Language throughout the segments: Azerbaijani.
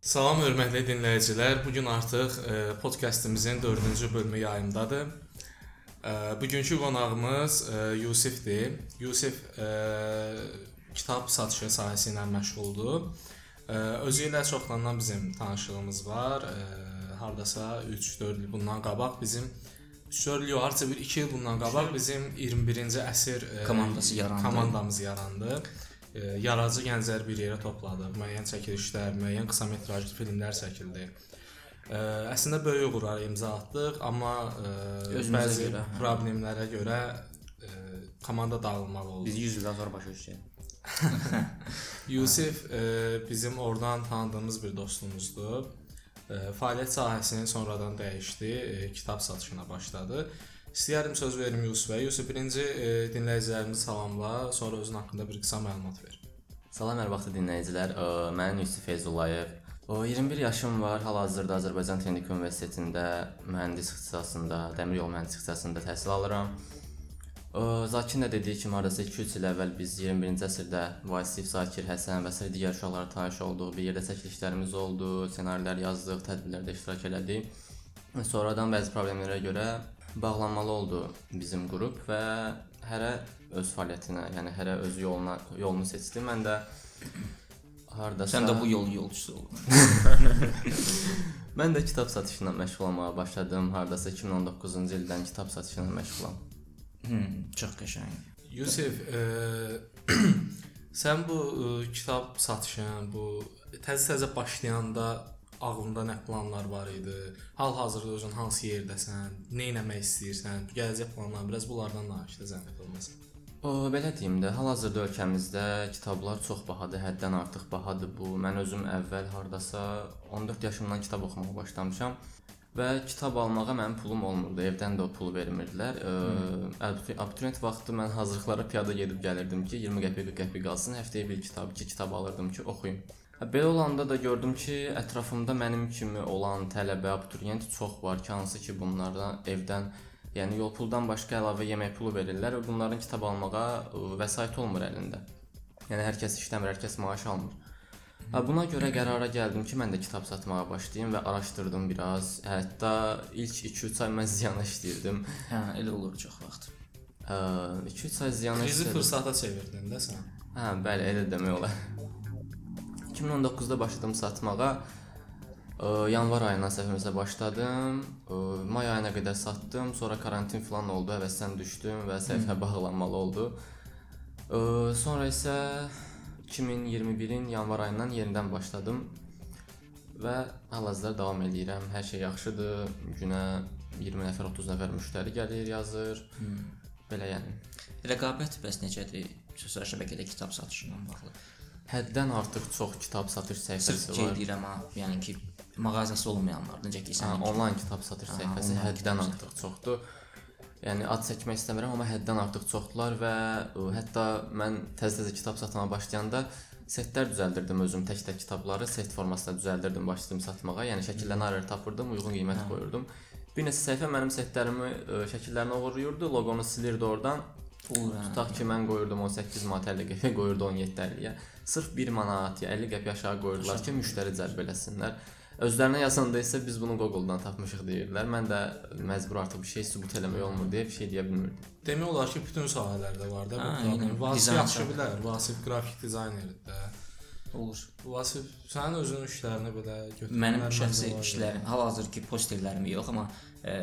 Salam hörmətli dinləyicilər. Bu gün artıq e, podkastımızın 4-cü bölümü yayımdadır. E, bugünkü qonağımız e, Yusifdir. Yusif e, kitab satışı sahəsi ilə məşğuldur. E, özü ilə çoxdandan bizim tanışlığımız var. E, hardasa 3-4 il bundan qabaq bizim 3-4 il yox, harca bir 2 il bundan qabaq bizim 21-ci əsr e, Komandası yarandı. Komandamız yarandı. E, yaradıcı gənclər bir yerə topladıq. Müəyyən çəkilişlər, müəyyən qısa metrajlı filmlər çəkildi. E, əslində böyük uğurlar imza atdıq, amma e, Özümüzə bəzi görə, hə. problemlərə görə e, komanda dağılmalı oldu. Biz 100 ildən sonra başa düşəcəyik. Yusif e, bizim oradan tanıdığımız bir dostumuzdur. Fəaliyyət sahəsini sonradan dəyişdi, kitab satışına başladı. İstəyərdim söz verim Yusifə. Yusif birinci dinləyicilərimizi salamla, sonra özün haqqında bir qısa məlumat ver. Salam hər vaxtı dinləyicilər. Mən Yusif Feyzullayev. O 21 yaşım var. Hal-hazırda Azərbaycan Texnik Universitetində mühəndis ixtisasında, dəmir yolu mühəndis ixtisasında təhsil alıram. Ə, Zakin də dediyi kimi hardasa 2-3 il əvvəl biz 21-ci əsrdə Vasif, Zakir, Həsən və sair digər uşaqlara tanış olduq. Bir yerdə çəkilişlərimiz oldu, ssenarilər yazdıq, tədbirlərdə iştirak elədik. Sonradan bəzi problemlərə görə bağlanmalı oldu bizim qrup və hərə öz fəaliyyətinə, yəni hərə öz yoluna yolunu seçdi. Mən də hardasa Sən də bu yolun yolçusu oldun. Mən də kitab satışı ilə məşğul olmağa başladım. Hardasa 2019-cu ildən kitab satışı ilə məşğulam. Hmm, çox qəşəng. Yusif, e, sən bu e, kitab satışın, bu təzə-təzə başlayanda ağlında nə planlar var idi? Hal-hazırda özün hansı yerdəsən? Nə etmək istəyirsən? Gələcək planların biraz bunlardan danış da zəhmət olmasa. O belə deyim də, hal-hazırda ölkəmizdə kitablar çox bahadır, həddən artıq bahadır bu. Mən özüm əvvəl hardasa 14 yaşımdan kitab oxumağa başlamışam və kitab almağa mənim pulum olmurdu. Evdən də o pulu vermirdilər. Ə, abituriyent vaxtı mən hazırlıqlara piyada gedib gəlirdim ki, 20 qəpik 40 qəpik qalsın, həftəyə bir kitab, iki kitab alırdım ki, oxuyum. Belə olanda da gördüm ki, ətrafımda mənim kimi olan tələbə, abituriyent çox var ki, hansı ki bunlardan evdən Yəni yol puldan başqa əlavə yemək pulu verirlər və bunların kitab almağa vəsait olmur əlində. Yəni hər kəs işləmir, hər kəs maaş almır. Buna görə qərara gəldim ki, mən də kitab satmağa başlayım və araşdırdım biraz. Hətta ilk 2-3 ay mən ziyana işləyirdim. Hə, elə olur çox vaxt. 2-3 ay Krizi işlədim. fürsata çevirdin də sən. Hə, bəli, elə demək olar. 2019-da başladım satmağa. Ə, yanvar ayından səhvimizə başladım. Ə, may ayına qədər satdım. Sonra karantin falan oldu, həvəsdən düşdüm və səhifə bağlanmalı oldu. Ə, sonra isə 2021-in yanvar ayından yenidən başladım və hal-hazırda davam eləyirəm. Hər şey yaxşıdır. Günə 20 nəfər, 30 nəfər müştəri gəlir, yazır. Belə yəni. Rəqabət bəs necədir sosial şəbəkədə kitab satışı ilə bağlı? Həddən artıq çox kitab satış Sırf səhifəsi şey var. deyirəm ha, yəni ki, mağazası olmayanlar, necə ki, sən onlayn kitab satış səhifəsi həddən artıq çoxdur. Yəni ad çəkmək istəmirəm, amma həddən artıq çoxdular və ə, hətta mən təzə-təzə kitab satmağa başlayanda setlər düzəldirdim özüm tək-tək kitabları set formasında düzəldirdim, başladım satmağa. Yəni şəkillərini arar tapırdım, uyğun qiymət qoyurdum. Bir neçə səhifə mənim setlərimi ə, şəkillərini oğurlayırdı, loqonu silirdi oradan. pul hə. Tutaq ki, mən qoyurdum 18 manat 50 qəpik, qoyurdu 17 50-yə. Sırf 1 manat ya 50 qəpik aşağı qoyurdular ki, müştəri cəlb eləsinlər. Özlərinə yazanda isə biz bunu Google-dan tapmışıq deyirlər. Mən də məcbur artıq bir şey sübut eləmək olmur deyə bir şey deyə bilmirdim. Demək olar ki, bütün sahələrdə var da bu problem. Vasif yaxşı bilər. Vasif qrafik dizaynerdir də. olur. Vasif sənin özünün işlərini belə götürmək. Mənim şəxsi işlərim, hal-hazırki posterlərim yox, amma ə,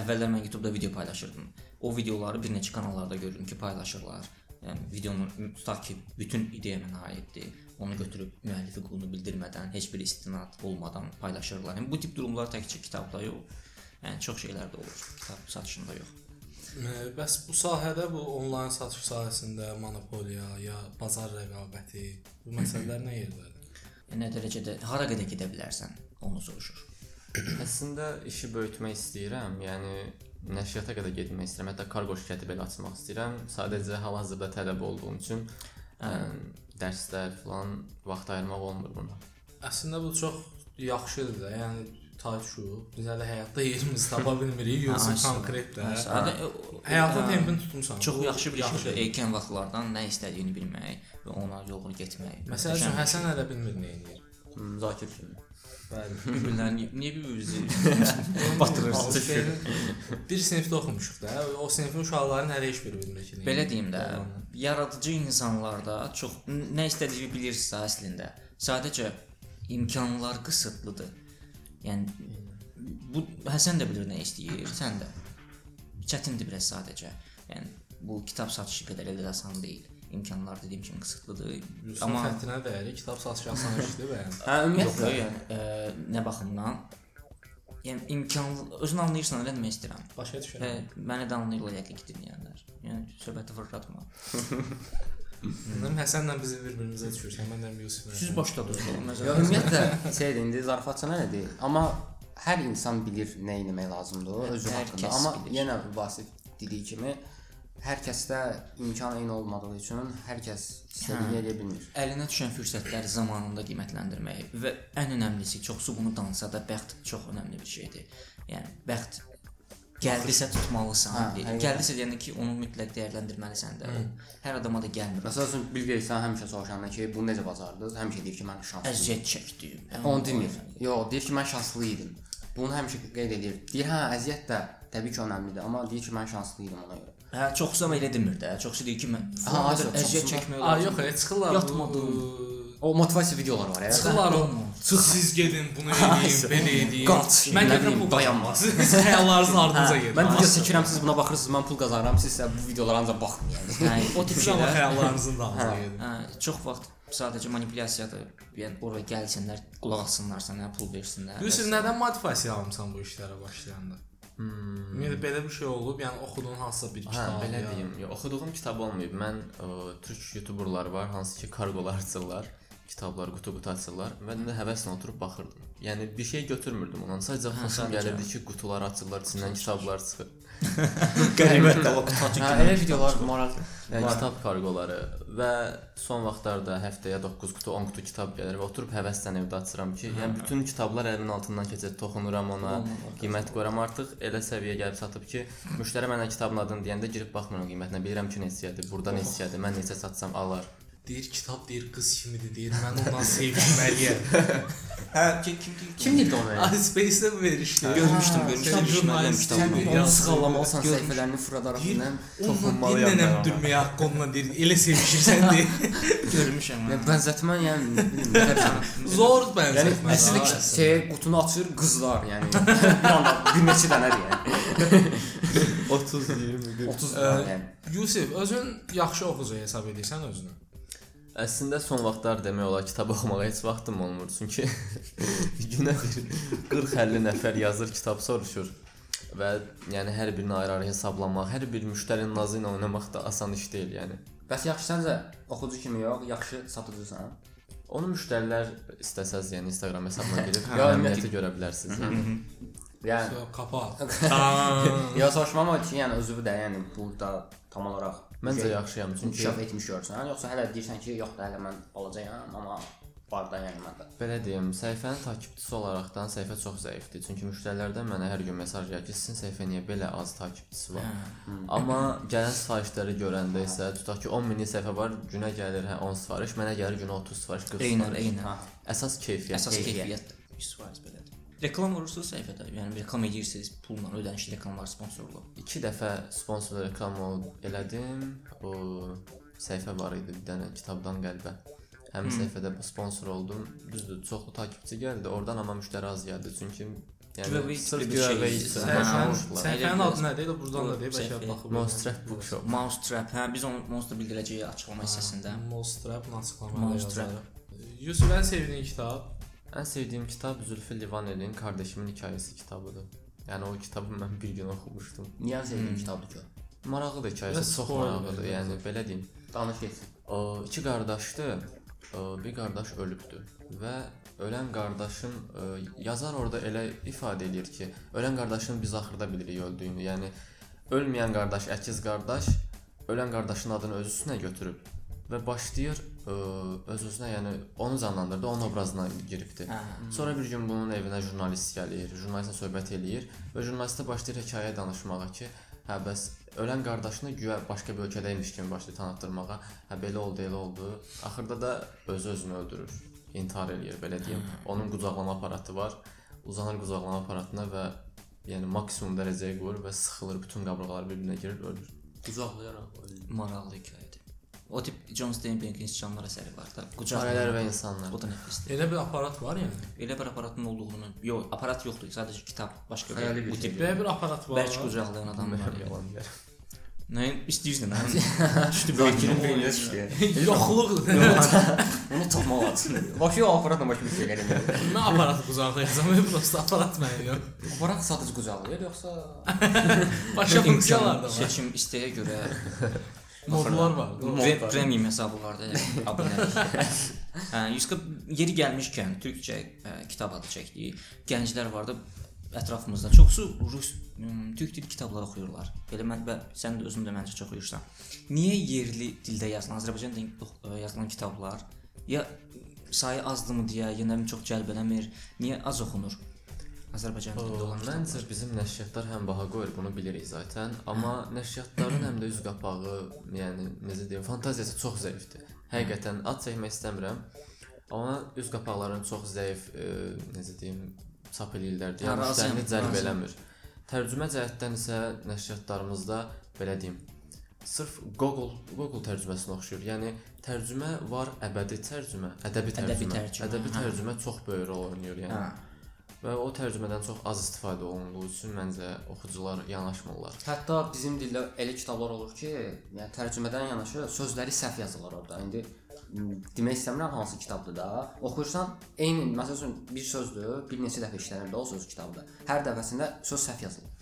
əvvəllər mən YouTube-da video paylaşırdım. O videoları bir neçə kanallarda gördüm ki, paylaşırlar. Yəni videonun tutaq ki, bütün ideya mənə aiddir. Onu götürüb müəllifi qulunu bildirmədən, heç bir istinad olmadan paylaşırlar. Yəni bu tip durumlar təkcə kitabda yox. Yəni çox şeylər də olur kitab satışında yox. Bəs bu sahədə bu onlayn satış sahəsində monopoliya ya bazar rəqabəti bu məsələlər nə yerdədir? Yəni, nə dərəcədə hara qədər gedə bilərsən, onu soruşur. Əslində işi böyütmək istəyirəm. Yəni nəşriyyata qədər getmək istəyirəm. Hətta kargo şirkəti belə açmaq istəyirəm. Sadəcə hal-hazırda tələb olduğum üçün ə, dərslər falan vaxt ayırmaq olmur buna. Əslində bu çox yaxşıdır da. Yəni tay düşüb. Biz hələ həyatda yerimizi tapa bilmirik. Yoxsa Aynen. konkret də. Aynen. Hadi, o- Həyatın hə, tempini tutmusan. Çox yaxşı bir şeydir. şeydir. Erkən vaxtlardan nə istədiyini bilmək və ona yolunu getmək. Məsəl üçün Həsən hələ bilmir nə edir. Hmm, Zakir kimi. Bəli. bir-birlərini niyə bir-birinizi batırırsınız? bir sinifdə oxumuşuq da. O sinifin uşaqların hələ heç biri bilmir ki. Belə deyim də, yaradıcı insanlarda çox nə istədiyini bilirsə əslində, sadəcə imkanlar qısıtlıdır. Yəni bu Həsən də bilir nə istəyir, sən də. Çətindir biraz sadəcə. Yəni bu kitab satışı qədər elə də asan deyil. İmkanlar dediyim kimi qısıtlıdır. Amma Amma xəttinə dəyəri kitab satışı asan işdir bəyəm. Hə, yox, ümumiyyətlə yəni ə, nə baxımdan yəni imkan özün anlayırsan nə demək istəyirəm. Başa düşürəm. məni də anlayırlar yəqin ki, dinləyənlər. Yəni söhbəti fırlatma. Mənim Həsənlə bizi bir-birimizə düşürsən. Məndən Yusuf. Siz başladınız. Ya Məsələn, ümumiyyətlə şeydir, indi zarafatçana nə deyil. Amma hər insan bilir nə etmək lazımdır özü Hər haqqında. Amma bilir. yenə Vasif dediyi kimi hər kəsdə imkan eyni olmadığı üçün hər kəs istədiyini edə bilmir. əlinə düşən fürsətləri zamanında qiymətləndirmək və ən önəmlisi çoxsu bunu dansa da bəxt çox önəmli bir şeydir. Yəni bəxt gəldisə tutmalısan. Hə, həqiqətən. Gəldisə deyəndə ki, onu mütləq dəyərləndirməlisən də. O Hər adama da gəlmir. Məsəl üçün Bill Gates-dən həmişə soruşanda ki, bunu necə bacardınız? Həmişə deyir ki, mən şanslıyam. Əziyyət çəkdim. Onu demir. Yox, deyir ki, mən şanslı idim. Bunu həmişə qeyd edir. Deyir, hə, əziyyət də təbii ki, önəmlidir, amma deyir ki, mən şanslı idim ona görə. Hə, çoxsu amma elə demir də. Çoxsu deyir ki, mən Hə, qədər əziyyət çəkmək olar. yox, e, çıxırlar. Yatmadım. bu- O motivasiya videoları var ya. Çıxırlar. Çıx siz gedin, bunu edin, belə edin. Qaç, Mən gedirəm dayanma. dayanmaz. Siz xəyallarınızın ardınca gedin. Mən video çəkirəm, siz buna baxırsınız, mən pul qazanıram, siz isə bu videolara ancaq baxın yəni. Hə, o tip Siz şeylər. xəyallarınızın dalınca gedin. Hə, çox vaxt sadəcə manipulyasiyadır. Yəni ora gəlsinlər, qulaq assınlar sənə, pul versinlər. Yusuf nədən motivasiya almısan bu işlərə başlayanda? Hmm. Ümumiyyətlə belə bir şey olub, yəni oxuduğun hansısa bir Hə, kitab. belə ya. deyim. Yo, oxuduğum kitab olmayıb. Mən ə, türk youtuberlar var, hansı ki karqolar açırlar, kitablar qutu-qutu açırlar. Mən də həvəslə oturub baxırdım. Yəni bir şey götürmürdüm ondan. Sadəcə xoşum sadəcə. gəlirdi ki, qutuları açırlar, içindən kitablar çıxır. Qəribə qalaqtacı Hə, elə videolar moral, yəni kitab karqoları və son vaxtlarda həftəyə 9 qutu, 10 qutu kitab gəlir və oturub həvəslə evdə açıram ki, yəni bütün kitablar əlimin altından keçir, toxunuram ona, qiymət qoyuram. Artıq elə səviyyəyə gəlib çatıb ki, müştəri mənə kitabın adını deyəndə girib baxmıram qiymətinə, bilirəm ki, neçəyədir, burada neçəyədir, mən neçə satsam alar. Deyir kitab deyir qız kimidir deyir. Mən ondan sevişməliyəm. Hə, kim kim kim? Kim dedi onu? Ay Space-də bu verişdi. Görmüşdüm, görmüşdüm. Jurnalist, kitabını. Onu Görmüş. səhifələrini fırladaraq Deyir, mən onunla toxunmalıyam bir mən nənəm ona. dürməyə haqqı onunla deyir. Elə sevişirsən deyir. Görmüşəm. Yəni hə. bənzətmə yəni bilmirəm. Zor Yəni bənzətmə. əslində şey qutunu açır qızlar, yəni bir anda bir neçə dənədir yəni. 30 20 30 Ə, yəni. Yusuf, özün yaxşı oxucu hesab edirsən özünü. Əslində son vaxtlar demək olar kitab oxumağa heç vaxtım olmur. Çünki günə 40-50 nəfər yazır, kitab soruşur və yəni hər birini ayrı-ayrı hesablamaq, hər bir müştərinin nazı ilə oynamaq da asan iş deyil, yəni. Bəs yaxşı səncə oxucu kimi yox, yaxşı satıcısan? Onu müştərilər istəsəz, yəni Instagram hesabına girib Hə, əməliyyatı görə bilərsiniz. Yəni. Yəni So, Qapa. ya soruşmam o ki, yəni özü də yəni burada tam olaraq Məncə yaxşıyam çünki inkişaf etmiş görsən, yoxsa hələ deyirsən ki, yox da hələ mən balacayam, amma var da yəni məndə. Belə deyim, səhifənin takipçisi olaraqdan səhifə çox zəifdir. Çünki müştərilərdən mənə hər gün mesaj gəlir ki, sizin səhifə niyə belə az takipçisi var? Amma gələn sifarişləri görəndə isə tutaq ki, 10 minlik səhifə var, günə gəlir hə 10 sifariş, mənə gəlir günə 30 sifariş, 40 Eynən, sifariş. eynən. Ha. Əsas keyfiyyət. Əsas keyfiyyət. keyfiyyət 100% belədir. Reklam vurursunuz səhifədə. Yəni reklam edirsiniz, pulla ödənişli reklamlar sponsorluq. 2 dəfə sponsor reklam elədim. O səhifə var idi bir dənə kitabdan qəlbə. Həmin səhifədə sponsor oldum. Düzdür, çoxlu takipçi gəldi. Oradan amma müştəri az gəldi. Çünki yəni sırf tipli bir şey giveaway üçün danışmışlar. Səhifənin adı nədir? Elə buradan da deyib bəlkə baxıb. Mousetrap Bookshop. Mousetrap, hə biz onu monster bildirəcəyik açıqlama hissəsində. Mousetrap açıqlamada yazarıq. Yusuf ən sevdiyin kitab? Ən sevdiyim kitab Zülfü Livanelin Kardeşimin hekayəsi kitabıdır. Yəni o kitabı mən bir gün oxumuşdum. Niyə sevdiyim kitabdır ki? Maraqlıdır hekayəsi, çox maraqlıdır. Yəni belə deyim. Danış getsin. O iki qardaşdır. Bir qardaş ölübdür və ölən qardaşın ə, yazar orada elə ifadə edir ki, ölən qardaşın biz axırda bilirik öldüyünü. Yəni ölməyən qardaş, əkiz qardaş ölən qardaşın adını öz üstünə götürüb və başlayır öz-özünə, yəni onu canlandırdı, onun obrazına giribdi. Hə. Sonra bir gün bunun evinə jurnalist gəlir, jurnalistlə söhbət eləyir və jurnalistə başlayır hekayə danışmağa ki, hə bəs ölən qardaşını güya başqa bir ölkədə imiş kimi başlayır tanıtdırmağa. Hə belə oldu, elə oldu. Axırda da özü özünü öldürür. İntihar eləyir, belə deyim. Onun qucaqlama aparatı var. Uzanır qucaqlama aparatına və yəni maksimum dərəcəyə qoyur və sıxılır, bütün qabırğalar bir-birinə girir, ölür. Qucaqlayaraq öldü. Maraqlı hekayədir. O tip John Steinbeck'in Sıçanlar əsəri var da. Ailələr və insanlar. O da nəfisdir. Elə bir aparat var yəni. Elə bir aparatın olduğunu, yox, aparat yoxdur, sadəcə kitab, başqa Xəyali bir bu tip Belə bir aparat var. bərk qucaqlayan adam var. Yalan deyir. Nə istəyirsən? Düşdü Zakirin beyninə düşdü. Yoxluq. Onu tapmaq lazım. Başı aparatla başqa bir şey gəlmir. Mən aparat qucaqlayacağam, mən prosta aparat mənim yox. Aparat sadəcə qucaqlayır yoxsa Başqa funksiyalar da var. Seçim istəyə görə Modlar var. pre premium hesablarda abunəlik. Hə, Yuska yeri gəlmişkən türkcə ə, kitab adı çəkdiyi gənclər var da ətrafımızda. Çoxsu rus ım, türk dil kitablar oxuyurlar. Belə mən və sən də özün də məncə çox oxuyursan. Niyə yerli dildə yazılan, Azərbaycan dilində ə, yazılan kitablar ya sayı azdımı deyə, ya nə bilim çox cəlb eləmir, niyə az oxunur? Azərbaycan dilində olan Məncə bizim nəşriyyatlar həm baha qoyur, bunu bilirik zaten, amma nəşriyyatların həm də üz qapağı, yəni necə deyim, fantaziyası çox zəifdir. Həqiqətən ad çəkmək istəmirəm. Amma üz qapaqlarının çox zəif, e, necə deyim, çap eləyirlər deyə Hə, razıyam, müştərini cəlb eləmir. Tərcümə cəhətdən isə nəşriyyatlarımızda belə deyim, sırf Google Google tərcüməsini oxşuyur. Yəni tərcümə var, əbədi tərcümə, ədəbi Ədəbi tərcümə. tərcümə, Ədəbi hə. tərcümə çox böyük rol oynayır yəni. Hə. Və o tərcümədən çox az istifadə olunduğu üçün məncə oxucular yanaşmırlar. Hətta bizim dildə elə kitablar olur ki, yəni tərcümədən yanaşı sözləri səhv yazılır orada. İndi demək istəmirəm hansı kitabdır da. Oxuyursan, eyni məsəl üçün bir sözdür, bir neçə dəfə işlənir də o söz kitabda. Hər dəfəsində söz səhv yazılır.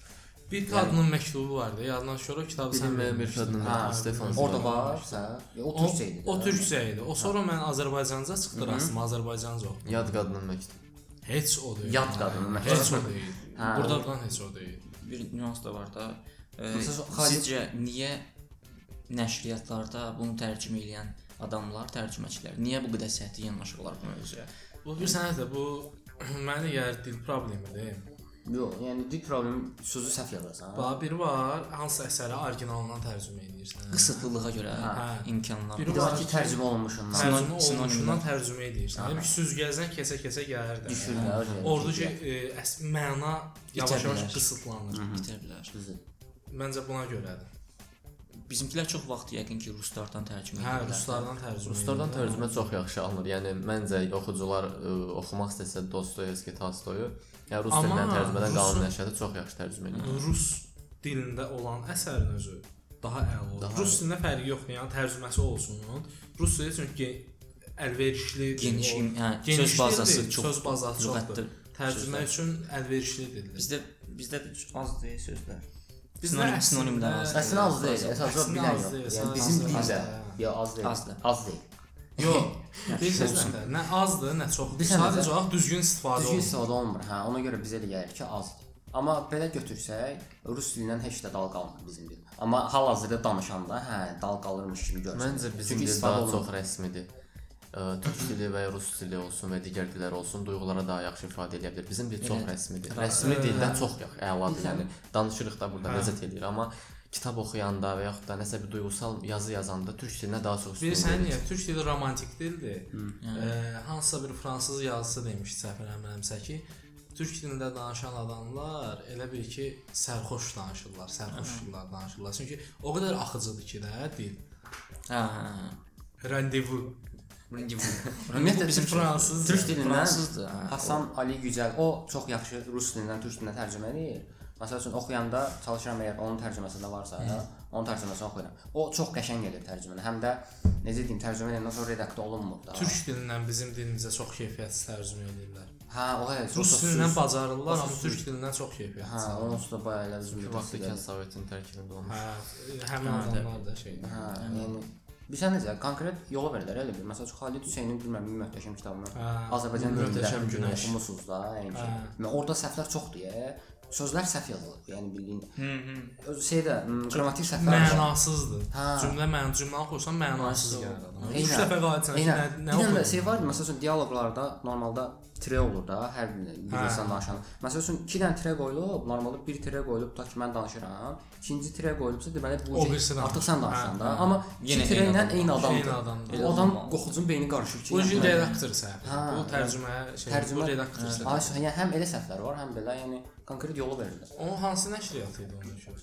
Bir qadının məktubu vardı. Yadından çıxır o kitabı sən Bilinməyən bir qadının Hə, Stefan. Orada var. Ya, O O, türkcə idi. o də. türkcə idi. O sonra mən Azərbaycanca çıxdı rastıma, Azərbaycanca oxudum. Yad qadının məktubu. Heç o deyil. Yad qadının Heç məktubu. o deyil. Hə. Burdadan heç o deyil. bir nüans da var da. E, Məsələn, sizcə niyə nəşriyyatlarda bunu tərcümə edən adamlar, tərcüməçilər niyə bu qədər səhti yanaşırlar bu mövzuya? Bu bir sənət bu mənə gəlir dil problemidir. Yox, yəni dil problemi sözü səhv yazırsan. Bax biri var, hansı əsəri orijinalından tərcümə edirsən. Qısıtlılığa görə Hə. imkanlar. Bir Bir də var ki, tərcümə olunmuşundan. Tərcümə olunmuşundan tərcümə edirsən. Yəni ki, süzgəcdən keçə-keçə gəlir də. Düşür də. düşür ki, e, əs məna yavaş-yavaş qısıtlanır. Bitə bilər. Düzdür. Məncə buna görədir. Bizimkilər çox vaxt yəqin ki, ruslardan tərcümə Hə, edirlər. ruslardan tərcümə. Ruslardan tərcümə çox yaxşı alınır. Yəni məncə oxucular ə, oxumaq istəsə Dostoyevski, Tolstoyu, ya rus dilindən tərcümədən qalan nəşriyyatı çox yaxşı tərcümə edir. Rus dilində olan əsərin özü daha əla olur. Daha- Rus dilində fərqi yoxdur, yəni tərcüməsi olsun. Rus dili çünki əlverişli Geniş, hə, söz bazası çox söz bazası çoxdur. Tərcümə üçün əlverişli dildir. Bizdə bizdə də az deyil sözlər. Bizdə sinonim- əslində- sinonimlər az. Əslində az deyil, əsasında bilən yox. Yəni bizim dildə ya az deyil. Azdır. Az deyil. Yox, bilirsiniz də, nə azdır, nə çoxdur. Bilirsən Sadəcə olaraq düzgün istifadə Düzgün olunur. istifadə olunmur. Hə, ona görə bizə elə gəlir ki, azdır. Amma belə götürsək, rus dilindən heç də dal qalmır bizim dil. Amma hal-hazırda danışanda, hə, dal qalırmış kimi görünür. Məncə bizim dil daha çox rəsmidir. Ə, Türk dili və ya rus dili olsun və digər dillər olsun, duyğulara daha yaxşı ifadə edə bilər. Bizim dil çox rəsmidir. Rəsmi dildən çox yaxşı, əladır. Yəni danışırıq da burada ləzzət eləyir, amma kitab oxuyanda və yaxud da nəsə bir duyğusal yazı yazanda türk dilinə daha çox üstün Bilirsən veririk. niyə? Türk dili romantik dildir. Eee, hansısa bir fransız yazısı demiş səhv eləmirəmsə ki, türk dilində danışan adamlar elə bil ki, sərxoş danışırlar, sərxoşlar danışırlar. Çünki o qədər axıcıdır ki də dil. Hə, hə. hə. Randevu. Ümumiyyətlə bizim fransız Türk dilindən fransızdır. hə. Hasan Ali Gücəl o çox yaxşı rus dilindən türk dilinə tərcümə edir. Məsəl üçün oxuyanda çalışıram əgər onun tərcüməsində varsa, onun tərcüməsini oxuyuram. O çox qəşəng gedir tərcüməni. Həm də necə deyim, tərcümə edəndən sonra redaktə olunmur da. Türk dilindən bizim dilimizə çox keyfiyyətsiz tərcümə edirlər. Hə, o hə, Rus dilindən bacarırlar, o amma türk dilindən çox Hə, keyfiyyətsiz. onun üstə bayağı elə düzgün Bir bir vaxt vaxt ikən Sovetin tərkibində olmuş. Hə, həmin adamlar da şey. Hə, yəni bilirsən necə konkret yola verirlər elə bir. Məsələn, Xalid Hüseynin bilməm bir möhtəşəm kitabını Hə, Azərbaycan dilində oxumusunuz da, yəni ki. Hə. Və orada səhvlər çoxdur ya. Sözlər səhv yazılıb, yəni bildiyin. Hı, hı. Öz şeydə m, qrammatik səhvlər var. Mənasızdır. Hə. Cümlə mən cümlə oxursan mənasız gəlir adama. oxuyurdun. Eynən. 3 dəfə qayıtsan nə nə dənə oxuyurdun? şey var məsəl üçün dialoqlarda normalda tre olur da, hər bir insan danışan. Məsəl üçün 2 dənə tre qoyulub, normalda bir tre qoyulub da ki mən danışıram. İkinci tre qoyulubsa deməli bu artıq sən danışırsan Hə, da. hə. Amma Yenə iki tre eyni ilə eyni adamdır. O adam qoxucunun beyni qarışır ki. Bu yəni- redaktor səhv. Hə. Bu tərcümə şey, Tərcümə- bu redaktor səhv. yəni həm elə səhvlər var, həm belə yəni konkret yolu verirlər. O hansı nəşriyyat idi onun üçün?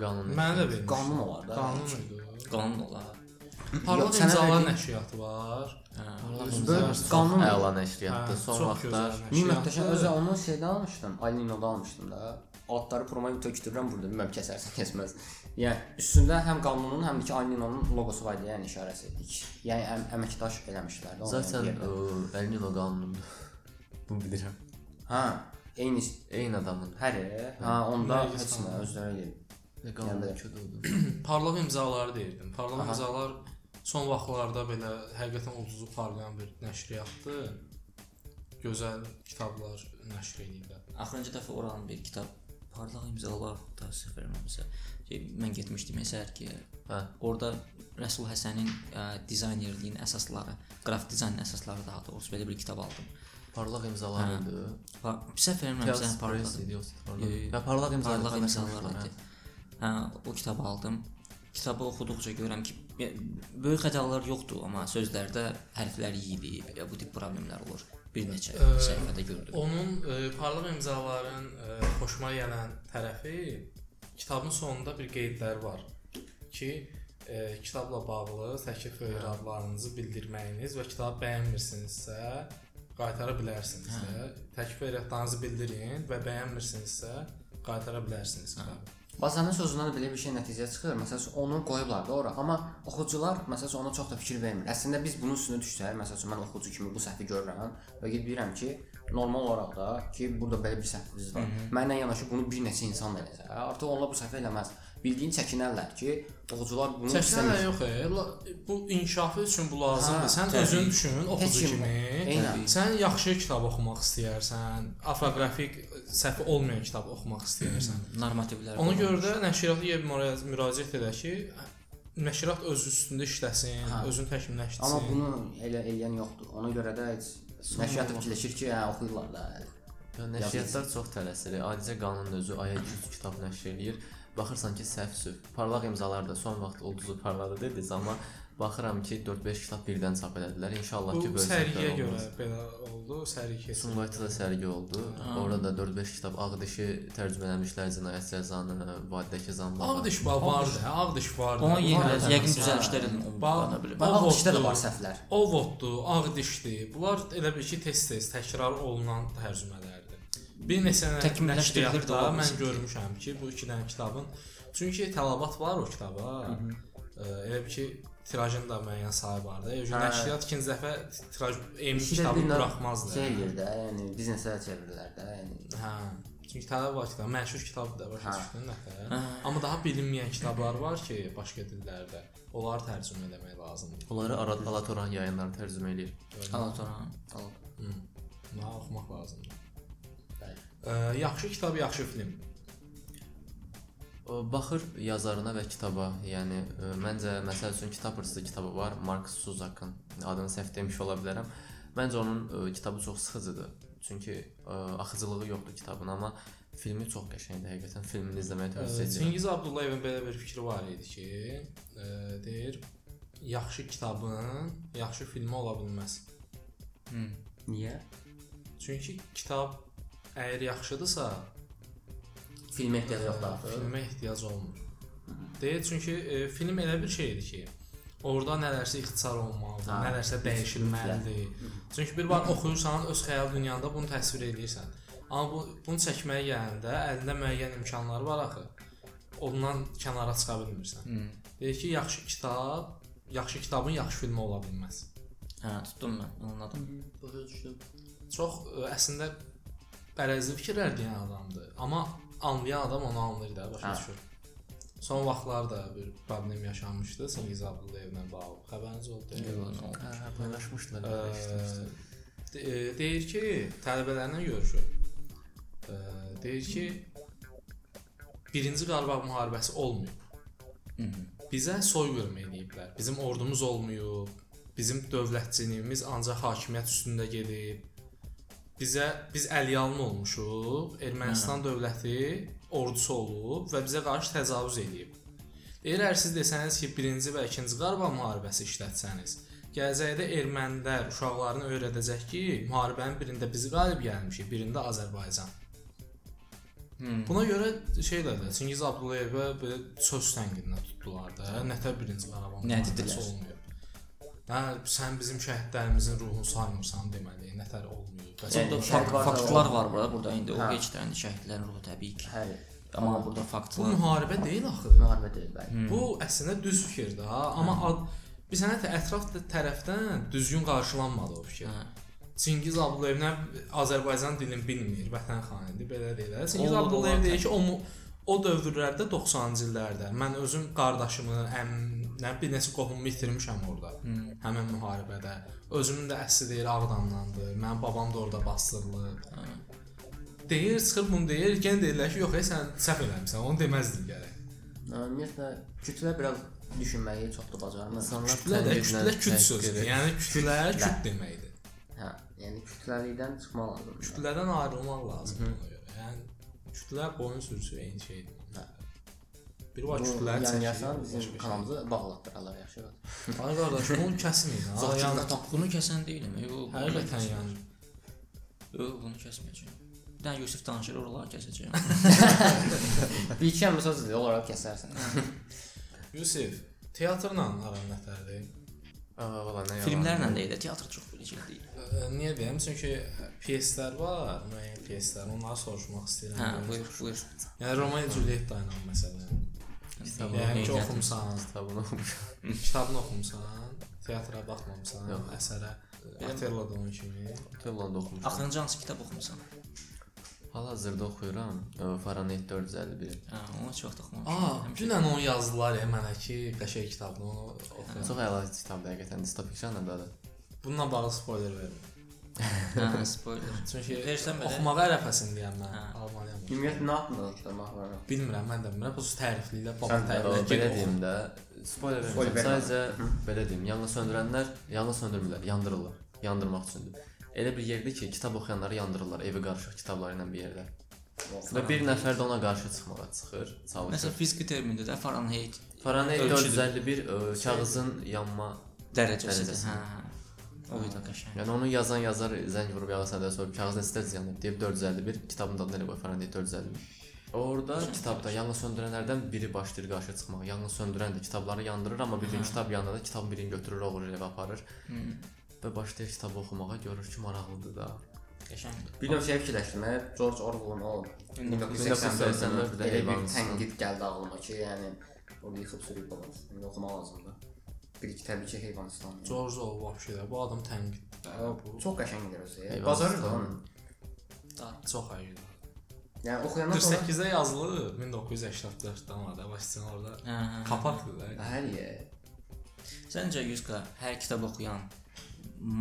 Qanun. Mənə də vermiş. Qanun olar da. Qanun idi. Qanun olar. Parlaq imzalar nəşriyyatı var. Böyle qanun əla nəşriyyatdır. Hə, Son vaxtlar Min möhtəşəm özü onu şeydən almışdım. Alino'da almışdım da. Altları promoyu tökdürürəm burada, bilmirəm kəsərsən, kəsməz. Yəni üstündə həm qanunun, həm də ki Alino'nun loqosu var idi, yəni işarəsi. Yəni əm, əməkdaş eləmişlər də. Zaten Elnino qanunudur. Bunu bilirəm. hə, eyni Eyni adamın. hər hə, onda heç nə qanunu. özləri eləyib. Nə qanun Yəni- ködüdür. Parlaq imzaları deyirdim. Parlaq Aha. imzalar son vaxtlarda belə həqiqətən ulduzu parlayan bir nəşriyyatdır. Gözəl kitablar nəşr edirlər. Axırıncı dəfə oranın bir kitab parlaq imzalar təəssüf verməmsə. Mən getmişdim sərgiyə. Hə. Orada Rəsul Həsənin ə, dizaynerliyin əsasları, qrafik dizaynın əsasları daha doğrusu belə bir kitab aldım. Parlaq imzalar Hə. idi. Va- Səhv vermirəmsə Piaz parlaq idi yoxsa parlaq. Ya parlaq imzalar. parlaq imzalar idi. Hə, o kitabı aldım. Kitabı oxuduqca görürəm ki, böyük xətalar yoxdur, amma sözlərdə hərflər yeyilib, ya, bu tip problemlər olur. Bir neçə Ə, səhifədə gördüm. Onun e, parlaq imzaların e, xoşuma gələn tərəfi kitabın sonunda bir qeydlər var ki, e, kitabla bağlı təklif və iradlarınızı bildirməyiniz və kitabı bəyənmirsinizsə qaytara bilərsiniz də. Təklif iradlarınızı bildirin və bəyənmirsinizsə qaytara bilərsiniz kitabı. Bazanın sözündən də belə bir şey nəticə çıxır. Məsələn, onu qoyublar da ora, amma oxucular məsələn ona çox da fikir vermir. Əslində biz bunun üstünə düşsək, məsələn mən oxucu kimi bu səhvi görürəm və gedib deyirəm ki, normal olaraq da ki, burada belə bir səhviniz var. Mənlə yanaşı bunu bir neçə insan da eləsə, artıq onlar bu səhvi eləməz. Bildiyin çəkinərlər ki, oxucular bunu Çəkənlə istəmir. yox, e, bu inkişafı üçün bu lazımdır. Hə, Sən təbii. özün düşün, oxucu kimi. Eynən. Sən yaxşı kitab oxumaq istəyirsən, orfoqrafik səhvi olmayan kitab oxumaq istəyirsən. Normativlər. Ona görə də nəşriyyata müra- müraciət edə ki, nəşriyyat öz üstündə işləsin, Hə. özünü təkmilləşdirsin. Amma bunu elə eləyən yoxdur. Ona görə də heç nəşriyyat fikirləşir ki, hə oxuyurlar da. Ya nəşriyyatlar çox tələsir. Adicə qanun özü aya 200 kitab nəşr eləyir. Baxırsan ki, səhv söv. Parlaq imzalar da son vaxt ulduzu parladı dediniz, amma baxıram ki, 4-5 kitab birdən çap elədilər. İnşallah ki, sərgiyə səhvlər görə belə oldu, sərgi keçdi. Sumqayıtda da sərgi oldu. Orada da 4-5 kitab Ağdişi tərcümə eləmişlər cinayət cəzanı, vadidəki zamlar. Ağdiş var, var da, Ağdiş var da. Ona Var yeni yəqin düzəlişlər edin onu Bax, bana bilim. Bax, O işdə də var səhvlər. Ovoddur, Ağdişdir. Bunlar elə bil ki, tez-tez təkrar olunan tərcümələrdir. Bir neçə nəşriyyatda mən görmüşəm ki, bu iki dənə kitabın çünki tələbat var o kitaba. Ə, Elə bil ki, tirajın da müəyyən sayı var da. Yəni Hə. nəşriyyat ikinci dəfə tiraj də kitabı bir buraxmazdı. Şey eləyir də, yəni biznesə çevirirlər də, yəni. Hə. Çünki tələb var kitab, məşhur kitab da başa Hə. düşdün nəfər. Amma daha bilinməyən kitablar var ki, başqa dillərdə. Onları tərcümə etmək lazımdır. Onları Arad Alatoran yayınları tərcümə eləyir. Alatoran. Al. Bunu oxumaq lazımdır. Yaxşı kitab, yaxşı film. Baxır yazarına və kitaba. Yəni ə, məncə məsəl üçün kitab hırsızı kitabı var, Mark Suzakın. Adını səhv demiş ola bilərəm. Məncə onun ə, kitabı çox sıxıcıdır. Çünki ə, axıcılığı yoxdur kitabın, amma filmi çox qəşəngdir həqiqətən. Filmini izləməyi tövsiyə edirəm. Çingiz Abdullayevin belə bir fikri var idi ki, ə, deyir, yaxşı kitabın yaxşı filmi ola bilməz. Niyə? Çünki kitab əgər yaxşıdırsa, Filmə ehtiyac yoxdur artıq. filmə ehtiyac olmur. Deyir, çünki e, film elə bir şeydir ki, orada nələrsə ixtisar olmalıdır, Ha, nələrsə dəyişilməlidir. Çünki bir vaxt oxuyursan, öz xəyal dünyanda bunu təsvir edirsən. Amma bu bunu çəkməyə gələndə əlində müəyyən imkanlar var axı. Ondan kənara çıxa bilmirsən. Deyir ki, yaxşı kitab, yaxşı kitabın yaxşı filmi ola bilməz. Hə, tutdum mən, anladım. Başa düşdüm. Çox ə, əslində bərəzli fikirlər deyən adamdır, amma anlayan adam onu anlayır da, başa Hə. düşür. Son vaxtlarda bir problem yaşanmışdı Singiz Abdullayevlə bağlı. Xəbəriniz oldu? Yox? Hə, hə, paylaşmışdılar. Ə, paylaşmışdılar. de- deyir ki, tələbələrlə görüşür. Deyir ki, birinci Qarabağ müharibəsi olmayıb. bizə soyqırım eləyiblər. Bizim ordumuz olmayıb. Bizim dövlətçiliyimiz ancaq hakimiyyət üstündə gedib. Bizə biz əliyalın olmuşuq. Ermənistan dövləti ordusu olub və bizə qarşı təcavüz eləyib. Deyir, əgər siz desəniz ki, 1-ci və 2-ci Qarabağ müharibəsi işlətsəniz, gələcəkdə ermənilər uşaqlarını öyrədəcək ki, müharibənin birində biz qalib gəlmişik, birində Azərbaycan. Hmm. Buna görə şeylərdə Çingiz Abdullayevə belə söz tənqidinə tutdular da. Nətər 1-ci Qarabağ Nə müharibəsi dedilər? olmuyor. Hə, sən bizim şəhidlərimizin ruhunu saymırsan deməli, nətər olmuyor. Yəni, Yəni, fakt, şəhid faktlar var- burada. Burada indi o Hə. heç də indi şəhidlərin ruhu təbii ki. Hə, Amma burada bu faktlar müharibə deyil axı. müharibə deyil bəli. Bu əslində düz fikirdir ha, amma ad, bir sənə də ətraf da- tərəfdən düzgün qarşılanmadı o fikir. Hə. Çingiz Abdullayev nə Azərbaycan dilini bilmir, vətən xainidir, belə deyirlər. Çingiz Abdullayev deyir ki, o o dövrlərdə 90-cı illərdə mən özüm qardaşımı, əm, nə bir neçə qohumumu itirmişəm orada. Hmm. Həmin müharibədə. Özümün də əsli deyir Ağdamdandır. Mənim babam da orada basdırılıb. Deyir, çıxır bunu deyir, gen deyirlər ki, yox, ey, sən səhv eləmisən, onu deməzdin gərək. Ümumiyyətlə kütlə biraz düşünməyi çox da bacarmır. İnsanlar Kütlə də, kütlə küt edir. Yəni kütlə küt deməkdir. Hə, yəni kütləlikdən çıxmaq lazımdır. Kütlədən ayrılmaq lazımdır ona görə. Yəni kütlə boyun sürüsü eyni şeydir. Kütlələr yəni çəkir. yasan başqa bizim bir kanalımızı bağlatdırarlar yaxşı. Ay qardaş, bunu kəsməyin ha. Zaten Yəni Bunu kəsən deyiləm. Yox, həqiqətən yəni Yox, bunu kəsməyəcəm. Bir dənə Yusif danışır, oraları kəsəcəyəm. Bir iki əmr söz deyil, olaraq kəsərsən. Yusif, teatrla aran nətərdir? Valla nə yalan. Filmlərlə də elə teatr çox biləcək deyil. Niyə deyim? Çünki pyeslər var, müəyyən pyeslər. Onları soruşmaq istəyirəm. Hə, buyur, buyur. Yəni Romeo Julietta ilə məsələn. Kitabı Yəni ki, oxumusan, Kitabını oxumuşam. kitabını oxumusan, teatra baxmamısan, Yox. əsərə Otello da onun kimi. Tövlanda oxumuşam. Axırıncı hansı kitab oxumusan? Hal-hazırda oxuyuram. Fahrenheit 451. Hə, onu çox da oxumamışam. Aa, dünən onu yazdılar ya mənə ki, qəşəng kitabını onu oxuyaq. Çox əla kitabdır həqiqətən distopik janrdadır. Bununla bağlı spoiler vermə. Hə, spoiler. Çünki Versən belə. oxumağa ərəfəsindəyəm mən. Almaniyam. Ümumiyyətlə nə haqqında kitabmaq var? Bilmirəm, mən də bilmirəm. Bu tərifləyirlər, Sən baba də- Ə, tərifləyir. Belə deyim də, spoiler vermirəm. Sadəcə belə deyim, yanğın söndürənlər yanğın söndürmürlər, yandırırlar. Yandırmaq üçündür. Elə bir yerdə ki, kitab oxuyanları yandırırlar, evi qarışıq kitabları ilə bir yerdə. Və bir nəfər də ona qarşı çıxmağa çıxır, çalışır. Məsələn, fiziki termində də Fahrenheit Fahrenheit Ölçüdür. 451 ə, kağızın yanma dərəcəsidir. Dərəcəsi. Hə. O da qəşəng. Yəni onu yazan yazar zəng vurub yağsa da sonra kağız necə yanır deyib 451 kitabın adını elə qoy Fahrenheit 451. Orada kitabda yanğın söndürənlərdən biri başlayır qarşı çıxmağa. Yanğın söndürən də kitabları yandırır, amma bir gün kitab yananda kitabın birini götürür, oğurur evə aparır və başlayır kitabı oxumağa, görür ki, maraqlıdır da. Qəşəngdir. Bir növ şey fikirləşdim. hə, George Orwell-un o 1984-də elə bir tənqid gəldi ağlıma ki, yəni orada yıxıb sürüb olur. İndi oxumaq lazımdır. Bir iki təbii ki, heyvanistan. George Orwell vəbşə bu adam tənqiddir. Bu Çox qəşəngdir özü. Bazarır da onu. çox həqiqətən. Yəni oxuyandan sonra 48-də yazılıb, 1984-də var da, başçın orada. Kapaqdır da. hər yer Səncə Yuska hər kitab oxuyan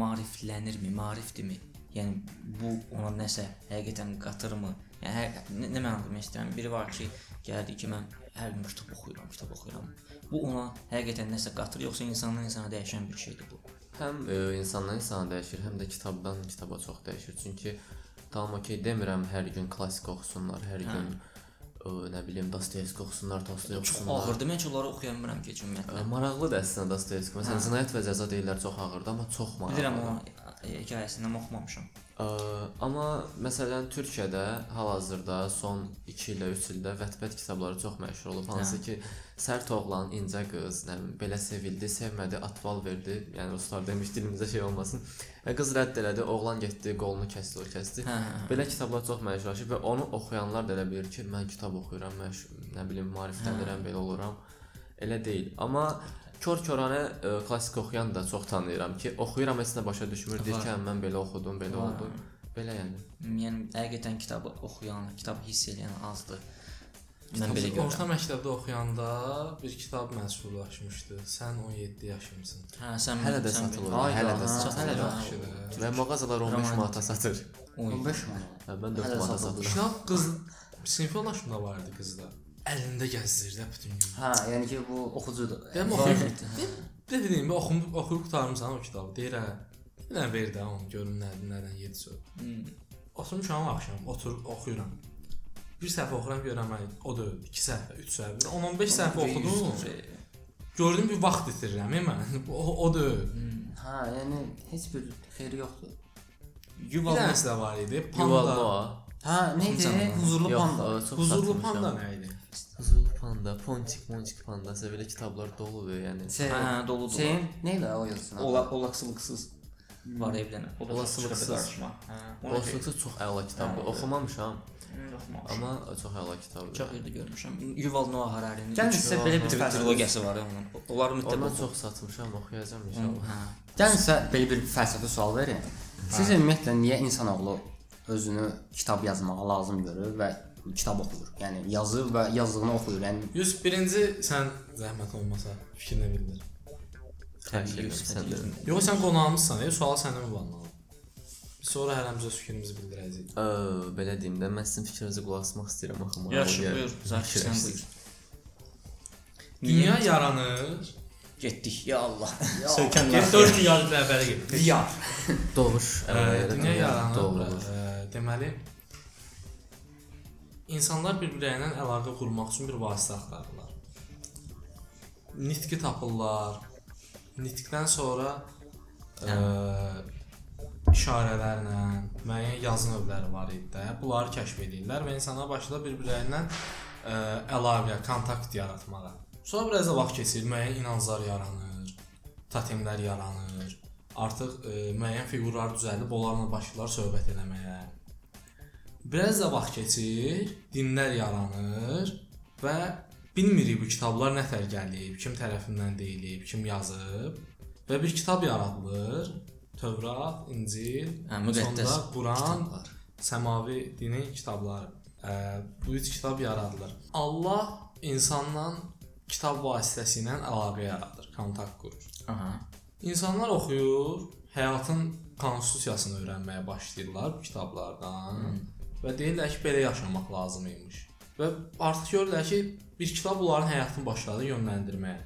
maariflənirmi, maarifdirmi? Yəni bu ona nəsə həqiqətən qatırmı? Yəni hər nə, nə mənada demək istəyirəm? Biri var ki, gəldi ki, mən hər gün kitab oxuyuram, kitab oxuyuram. Bu ona həqiqətən nəsə qatır, yoxsa insandan insana dəyişən bir şeydir bu? Həm ə, insandan insana dəyişir, həm də kitabdan kitaba çox dəyişir. Çünki tamam okey demirəm hər gün klassik oxusunlar, hər Hə. gün ə, nə bilim Dostoyevski oxusunlar, Tolstoy Çox oxusunlar. ağırdır. Mən heç onları oxuya bilmirəm ki, ümumiyyətlə. Ə, Maraqlıdır əslində Dostoyevski. Məsələn, cinayət və cəza deyirlər çox ağırdır, amma çox maraqlıdır. Bilirəm onu e, hekayəsindən oxumamışam. Ə, amma məsələn Türkiyədə hal-hazırda son 2 ilə 3 ildə Vətbət kitabları çox məşhur olub. Hansı ki, sərt oğlan, incə qız, nə bilim, belə sevildi, sevmədi, atval verdi. Yəni ruslar demiş dilimizdə şey olmasın. Və qız rədd elədi, oğlan getdi, qolunu kəsdi, o kəsdi. Hə, hə, hə. Belə kitablar çox məşhurlaşıb və onu oxuyanlar da elə bilir ki, mən kitab oxuyuram, mən nə bilim maariflənirəm, belə oluram. Elə deyil. Amma kör-körənə ə, klassik oxuyan da çox tanıyıram ki, oxuyuram heç nə başa düşmür, deyir ki, hə, mən belə oxudum, belə Var. oldu. Belə yəni. Yəni həqiqətən kitabı oxuyan, kitab hiss edən azdır. Mən belə Orta görürəm. məktəbdə oxuyanda bir kitab məşhurlaşmışdı. Sən 17 yaşımsın. Hə, sən Hələ də satılır, hələ də satılır. hələ də. Yaxşıdır. Və mağazalar 15 Romantik. manata satır. Oy. 15 manat. Hə, mən 4 Hələ manata satılır. satıram. Kitab qız sinif yoldaşımda vardı qızda. Əlində gəzdirir də bütün gün. Hə, yəni ki bu oxucudur. Deyirəm oxuyub. Bir deyim, oxuyub oxuyub qurtarmısan o kitabı. Deyir hə. Bir dənə ver də onu görüm nədir, nədən yedi söz. Oturmuşam axşam, otur oxuyuram. Bir səhifə oxuram görürəm ay, o da 2 səhifə, 3 səhifə, 10-15 səhifə oxudum. Gördüm bir vaxt itirirəm mən. O, o da. Hə, yəni heç bir xeyri yoxdur. Bir Yuval dənəsi də var idi. Panda. Noah. Hə, nə idi? Huzurlu Yox, panda. ə, çox Huzurlu panda nə idi? Huzurlu panda, Ponçik, Monçik pandası belə kitablar doludur, yəni. Şey, Hə, doludur. Şeyin idi o yazısın? Ola olaksılıksız var evlənə. O da Olasılıksız. qarşıma. Hə. Olasılıqsız çox əla kitabdır. Oxumamışam, Amma amma çox əla kitabdır. çox yerdə görmüşəm. Yuval Noah Harari'nin Gəlin sizə belə bir trilogiyası var ya onun. Onları mütləq Ondan oxu. çox satmışam, oxuyacağam inşallah. Hə. Gəlin sizə belə bir fəlsəfi sual verin. Siz ümumiyyətlə niyə insanoğlu özünü kitab yazmağa lazım görür və kitab oxuyur? Yəni yazır və yazdığını oxuyur. Yəni 101-ci sən zəhmət olmasa fikrini bildir. Hər şey Yusuf sən də. Hədiyevin- Yox sən qonağımızsan, e, sual səndən ünvanlanır. Sonra hər hamımız öz fikrimizi bildirəcəyik. Ə, belə deyim də, mən sizin fikrinizə qulaq asmaq istəyirəm axı. Yaxşı, buyur. Zakir sən buyur. Dünya yaranır. Getdik ya Allah. Get Sökənlər. 4 gün yarım əvvələ getdik. Diyar. Doğuş, Dünya yaranır. Doğulur. Ə, Deməli insanlar bir-birləri ilə əlaqə qurmaq üçün bir vasitə axtarırlar. Nitqi tapırlar. Nitqdən sonra ə, işarələrlə müəyyən yazı növləri var idi də. Bunları kəşf edirlər və insanlar başlayırlar bir-birlərindən ə, əlaqə, kontakt yaratmağa. Sonra biraz da vaxt keçir, müəyyən inanclar yaranır, totemlər yaranır. Artıq ə, müəyyən fiqurlar düzəldib onlarla başlayırlar söhbət eləməyə. Biraz da vaxt keçir, dinlər yaranır və bilmirik bu kitablar nə tər gəlib, kim tərəfindən deyilib, kim yazıb və bir kitab yaradılır. Tövrat, İncil, Hə, müqəddəs Quran, kitablar. səmavi dinin kitabları. Ə, bu üç kitab yaradılır. Allah insanla kitab vasitəsilə əlaqə yaradır, kontakt qurur. Aha. İnsanlar oxuyur, həyatın konstitusiyasını öyrənməyə başlayırlar bu kitablardan və deyirlər ki, belə yaşamaq lazım imiş. Və artıq görürlər ki, bir kitab onların həyatını başladı yönləndirməyə.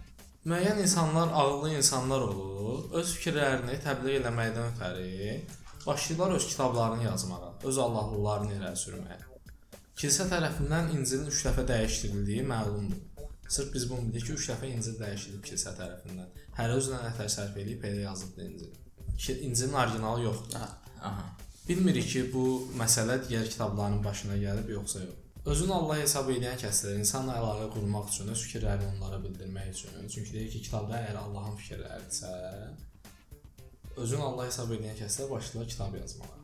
Müəyyən insanlar ağıllı insanlar olur, öz fikirlərini təbliğ eləməkdən ötəri başlayırlar öz kitablarını yazmağa, öz Allahlılarını irəli sürməyə. Kilsə tərəfindən İncilin 3 dəfə dəyişdirildiyi məlumdur. Sırf biz bunu bilirik ki, 3 dəfə İncil dəyişdirilib kilsə tərəfindən. Hər özünə nətər sərf eləyib elə yazıbdı İncil. Ki, İncilin orijinalı yoxdur. Aha. Bilmirik ki, bu məsələ digər kitabların başına gəlib yoxsa yox. Özünü Allah hesab edən kəslər insanla əlaqə qurmaq üçün, öz fikirlərini onlara bildirmək üçün. Çünki deyir ki, kitabda əgər Allahın fikirləridirsə, özünü Allah hesab edən kəslər başlayırlar kitab yazmağa.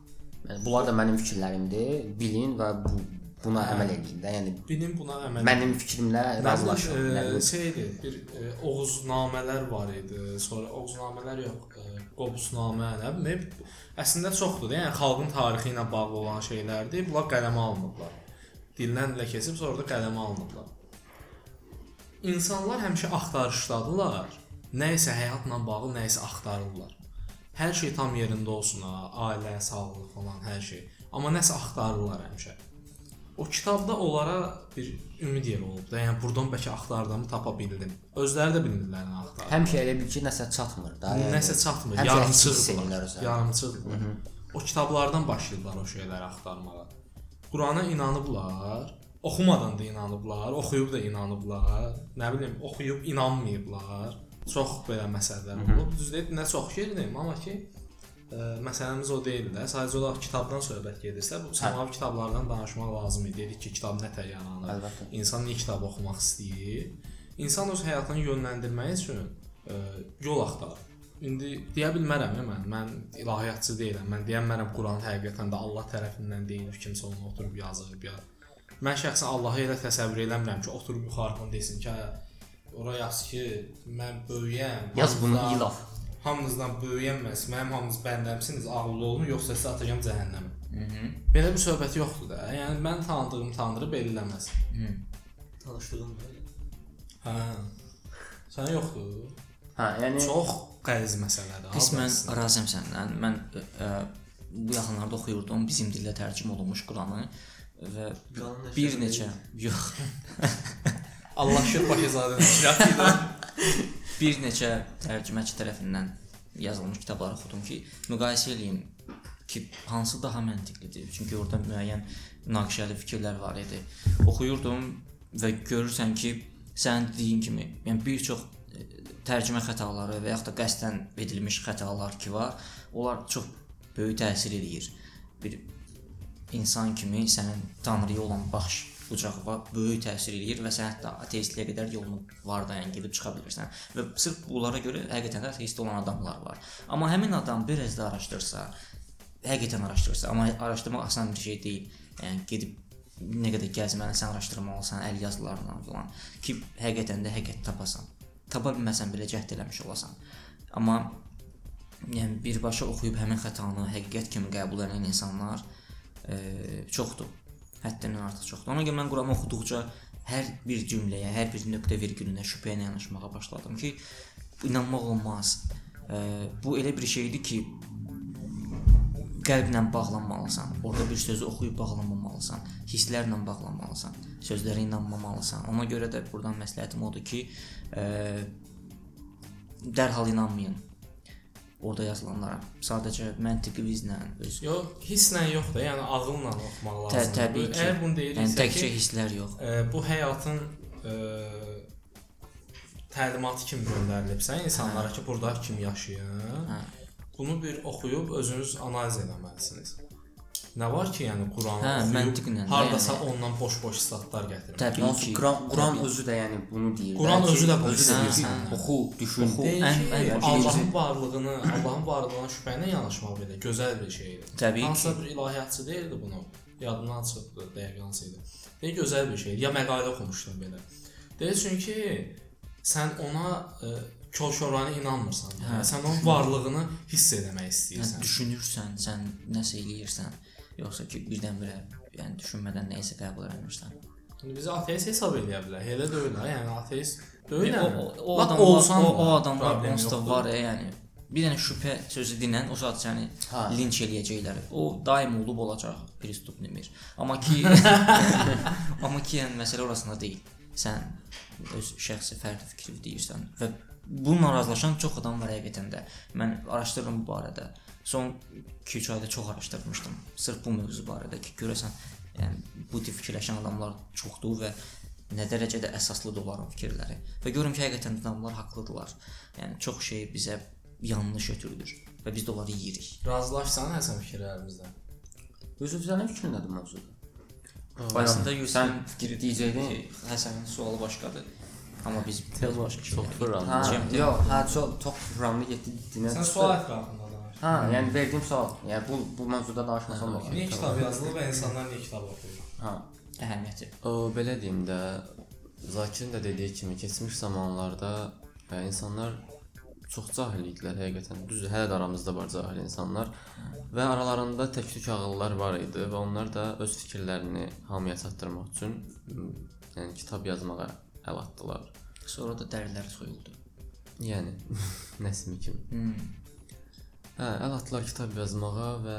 Yəni, bunlar da mənim fikirlərimdir. Bilin və bu buna əməl edin də. Yəni Bilin buna əməl mənim fikrimlə razılaşın. Yəni, Şeydir, bir e, Oğuznamələr var idi. Sonra Oğuznamələr yox, e, Qobusnamə, nə bilim, əslində çoxdur da. Yəni xalqın tarixi ilə bağlı olan şeylərdir. Bunlar qələmə alınıblar. Dildən dilə keçib sonra da qələmə alınıblar. İnsanlar həmişə axtarışdadılar. Nə isə həyatla bağlı nə isə axtarırlar. Hər şey tam yerində olsun, ha, ailə, sağlıq falan, hər şey. Amma nəsə axtarırlar həmişə. O kitabda onlara bir ümid yeri olub da. Yəni burdan bəlkə axtardığımı tapa bildim. Özləri də bilmirlər nə axtarır. həmişə elə bil ki, nəsə çatmır da. Yəni, Nəsə çatmır, yarımçıqdılar. Yarımçıqdılar. O kitablardan başlayırlar o şeyləri axtarmağa. Qurana inanıblar, oxumadan da inanıblar, oxuyub da inanıblar. Nə bilim, oxuyub inanmayıblar. Çox belə məsələlər olub. Düzdür, nə çox yerdim, amma ki ə, məsələmiz o deyil də. Sadəcə olaraq kitabdan söhbət gedirsə, bu səmavi kitablardan danışmaq lazım idi. Dedik ki, kitab nə tər yaranır? Əlbəttə. İnsan niyə kitab oxumaq istəyir? İnsan öz həyatını yönləndirmək üçün ə, yol axtarır. İndi deyə bilmərəm ya mən. Mən ilahiyyatçı deyiləm. Mən deyə bilmərəm Quran həqiqətən də Allah tərəfindən deyilib, kimsə onu oturub yazıb ya. Mən şəxsən Allahı elə təsəvvür eləmirəm ki, oturub yuxarıdan desin ki, hə, ora yaz ki, mən böyüyəm. Yaz bunu ilaf. Hamınızdan böyüyəm mən, mənim hamınız bəndəmsiniz, ağıllı olun, yoxsa sizə atacağam cəhənnəmə. Mhm. Belə bir söhbət yoxdur da. Yəni mən tanıdığım tanrı belə eləməz. Tanışdığım Hə. Sən yoxdur. Hə, yəni Çox qəliz məsələdir. Qismən razıyam səndən. Mən ə, bu yaxınlarda oxuyurdum bizim dildə tərcümə olunmuş Quranı və nəşri bir neçə yox Allah şükür nəşriyyat idi. bir neçə tərcüməçi tərəfindən yazılmış kitabları oxudum ki, müqayisə eləyim ki, hansı daha məntiqlidir. Çünki orada müəyyən münaqişəli fikirlər var idi. Oxuyurdum və görürsən ki, sənin dediyin kimi, yəni bir çox e, tərcümə xətaları və yaxud da qəsdən edilmiş xətalar ki var, onlar çox böyük təsir eləyir. Bir insan kimi sənin tanrıya olan baxış bucağı böyük təsir eləyir və sən hətta ateistliyə qədər yolunu var dayan gedib çıxa bilirsən. Və sırf bunlara görə həqiqətən də ateist olan adamlar var. Amma həmin adam biraz da araşdırsa, həqiqətən araşdırsa, amma araşdırmaq asan bir şey deyil. Yəni gedib nə qədər gəzməlisən, araşdırmalısan, əl yazılarla filan ki, həqiqətən də həqiqət tapasan. Tapa bilməsən belə cəhd eləmiş olasan. Amma yəni birbaşa oxuyub həmin xətanı həqiqət kimi qəbul edən insanlar e, çoxdur. Həddindən artıq çoxdur. Ona görə mən Quranı oxuduqca hər bir cümləyə, hər bir nöqtə virgülünə şübhə ilə yanaşmağa başladım ki, inanmaq olmaz. E, bu elə bir şeydir ki, qəlblə bağlanmalısan. Orada bir sözü oxuyub bağlanmamalısan. Hisslərlə bağlanmalısan. Sözlərə inanmamalısan. Ona görə də burdan məsləhətim odur ki, e, dərhal inanmayın orada yazılanlara. Sadəcə məntiqi vizlə öz Yox, hisslə yox da, yəni ağılla oxumaq Tə, lazımdır. təbii ki. Əgər bunu yəni deyiriksə təkcə ki, hisslər yox. e, bu həyatın e, təlimatı kimi göndərilibsə insanlara ki, burada kimi yaşayın. Hə. Bunu bir oxuyub özünüz analiz etməlisiniz. Nə var ki, yəni Quranı Hə, məntiqlə hardasa yəni. ondan boş-boş statlar gətirmək. Təbii Hansı ki. Quran, Quran təbii. özü də yəni bunu deyir. Quran özü də bunu deyir. Hə, hə. oxu, düşün. Oxu. Ən- ən- Allahın varlığını, Allahın varlığına şübhə ilə yanaşmaq belə gözəl bir şeydir. Təbii Hansısa ki. bir ilahiyyatçı deyirdi bunu. Yadımdan çıxdı, dəqiq hansı idi. Deyir gözəl bir şeydir. Ya məqalə oxumuşdum belə. Deyir çünki sən ona e, kör-körana inanmırsan. Hə. Hə. Sən onun varlığını hiss etmək istəyirsən. düşünürsən, sən nəsə eləyirsən, yoxsa ki birdən-birə yəni düşünmədən nə isə qəbul etmirsən. İndi bizi ateist hesab edə bilər. Elə deyil ha, yəni ateist deyil. O, o, o adamlar, olsan o, o da adamlar problem onsuz var, e, yəni bir dənə şübhə sözü dinən o saat səni Hə. linç eləyəcəklər. O daim olub olacaq pristup demir. Amma ki amma ki yəni məsələ orasında deyil. Sən öz şəxsi fərdi fikri deyirsən və bununla razılaşan çox adam var həqiqətən də. Mən araşdırıram bu barədə. Son 2-3 ayda çox araşdırmışdım. Sırf bu mövzu barədə ki, görəsən yəni bu tip fikirləşən adamlar çoxdur və nə dərəcədə əsaslıdır onların fikirləri. Və görürəm ki, həqiqətən də adamlar haqlıdırlar. Yəni çox şey bizə yanlış ötürülür və biz də onları yeyirik. Razılaşsan Həsən fikirlərimizlə. Yusuf sənin fikrin nədir mövzuda? Sən Yusufun fikir deyəcəydin. Həsənin sualı başqadır. Amma biz biraz başqa çox Cem- yox, hə, çox çox proqramlı getdi dinə. Sən sual ətrafında. Hə, yəni verdiyim sual. Yəni bu bu mövzuda danışmasam da olar. Niyə kitab yazılır və insanlar niyə kitab oxuyur? Hə. əhəmiyyəti. O belə deyim də Zakirin də dediyi kimi keçmiş zamanlarda ə, insanlar çox cahil idilər həqiqətən. Düzdür, hələ də aramızda var cahil insanlar və aralarında tək-tük ağıllar var idi və onlar da öz fikirlərini hamıya çatdırmaq üçün m, yəni kitab yazmağa əl atdılar. Sonra da dəriləri soyuldu. Yəni Nəsimi kimi. Hmm. Hə, əl atdılar kitab yazmağa və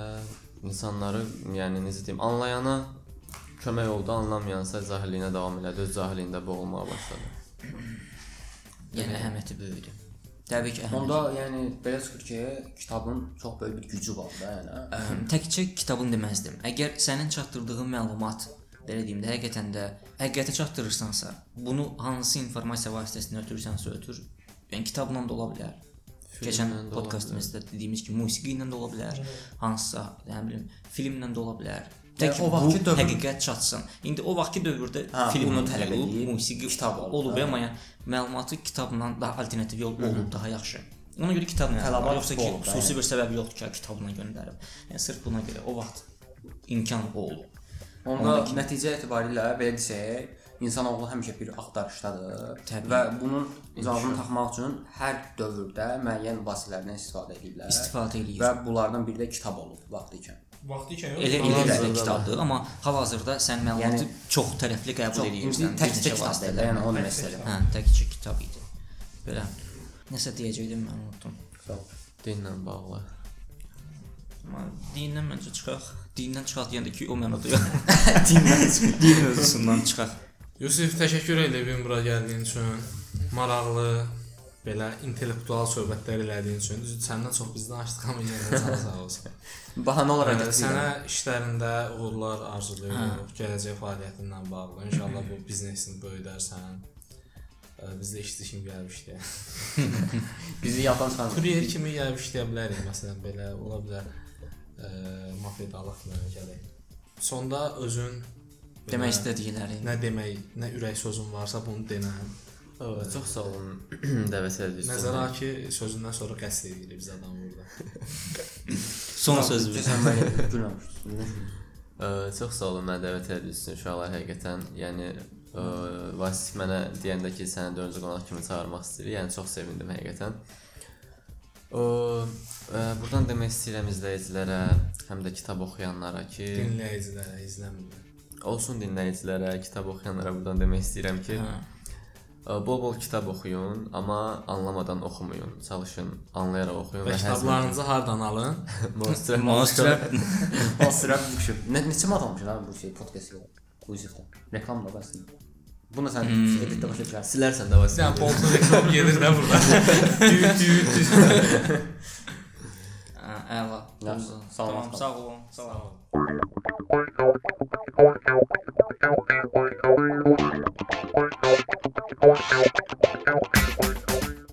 insanları, yəni necə deyim, anlayana kömək oldu, anlamayansa cahilliyinə davam elədi, öz cahilliyində boğulmağa başladı. Yəni əhəmiyyəti böyükdür. Təbii ki, əhəmiyyəti. Onda yəni belə çıxır ki, kitabın çox böyük bir gücü var da, yəni. Təkcə kitabın deməzdim. Əgər sənin çatdırdığın məlumat belə deyim də həqiqətən də həqiqəti çatdırırsansa, bunu hansı informasiya vasitəsindən ötürürsənsə ötür. Yəni kitabla da ola bilər. Keçən podkastımızda dediyimiz kimi musiqi ilə də ola bilər. Hansısa, nə bilim, filmlə də ola bilər. Yəni Tək o o vaxtki dövr- həqiqət çatsın. İndi o vaxtki dövrdə Hə, film bunu tələb eləyib, musiqi kitab olub, amma yəni məlumatı kitabla daha alternativ yol olub, daha yaxşı. Ona görə kitabla Tələbat yoxsa ki, xüsusi yəni. bir səbəb yoxdur ki, kitabla göndərib. Yəni sırf buna görə o vaxt imkan olub. Onda Ondakı- nəticə etibarilə belə desək, insanoğlu həmişə bir axtarışdadır Təbii. və bunun cavabını tapmaq üçün hər dövrdə müəyyən vasitələrdən istifadə ediblər. İstifadə eləyir. və bunlardan biri də kitab olub vaxtı ikən. Vaxtı ikən yox. Elə elə də kitabdır, amma hal-hazırda sən məlumatı Yəni- çox tərəfli qəbul edirsən. təkcə kitab deyil, yəni demək istədim. Hə, təkcə kitab idi. Belə. Nəsə deyəcəydim mən unutdum. Dinlə bağlı. Amma dindən məncə çıxaq. Dindən çıxaq deyəndə ki, o mənə duyur. dindən, din mövzusundan çıxaq. Yusif, təşəkkür edirəm bura gəldiyin üçün. Maraqlı, belə intellektual söhbətlər elədiyin üçün. Düzdür, səndən çox biz danışdıq amma yenə də sağ olsun. Bahana olaraq Ə, gətirirəm. Sənə işlərində uğurlar arzulayırıq. Gələcək fəaliyyətinlə bağlı. İnşallah bu biznesini böyüdərsən. Biz də işçi kimi işləyə. Bizi yaddan çıxarma. Kuryer kimi gəlib işləyə bilərik məsələn belə ola bilər. Ə, mafiyadalıq gələk. Sonda özün belə Demək istədikləri. nə demək, nə ürək sözün varsa bunu denə. Ə, Çox sağ olun dəvət etdiyiniz Nəzərə al ki, sözündən sonra qəsd edirik biz adam burada. Son sözü. Sən məni gülməmişdin. Ə, Çox sağ olun mənə dəvət etdiyiniz üçün uşaqlar həqiqətən. Yəni ə, Vasif mənə deyəndə ki, səni 4-cü qonaq kimi çağırmaq istəyir. Yəni çox sevindim həqiqətən. O burdan demək istəyirəm izləyicilərə, həm də kitab oxuyanlara ki, Dinləyicilərə, izləmirlər. Olsun dinləyicilərə, kitab oxuyanlara burdan demək istəyirəm ki, Hə. ə, bol-bol kitab oxuyun, amma anlamadan oxumayın. Çalışın, anlayaraq oxuyun Və və kitablarınızı hardan alın? Monster Monster Asıra bu şey. Nə neçə abi bu şey podkastı. Bu üzrə. Reklam da bəs. Bunu sən editdə başa düşərsən. silərsən də Vasif. Sən poltu reklam gedir də burada. Düyü düyü ela não, usa. Salmão.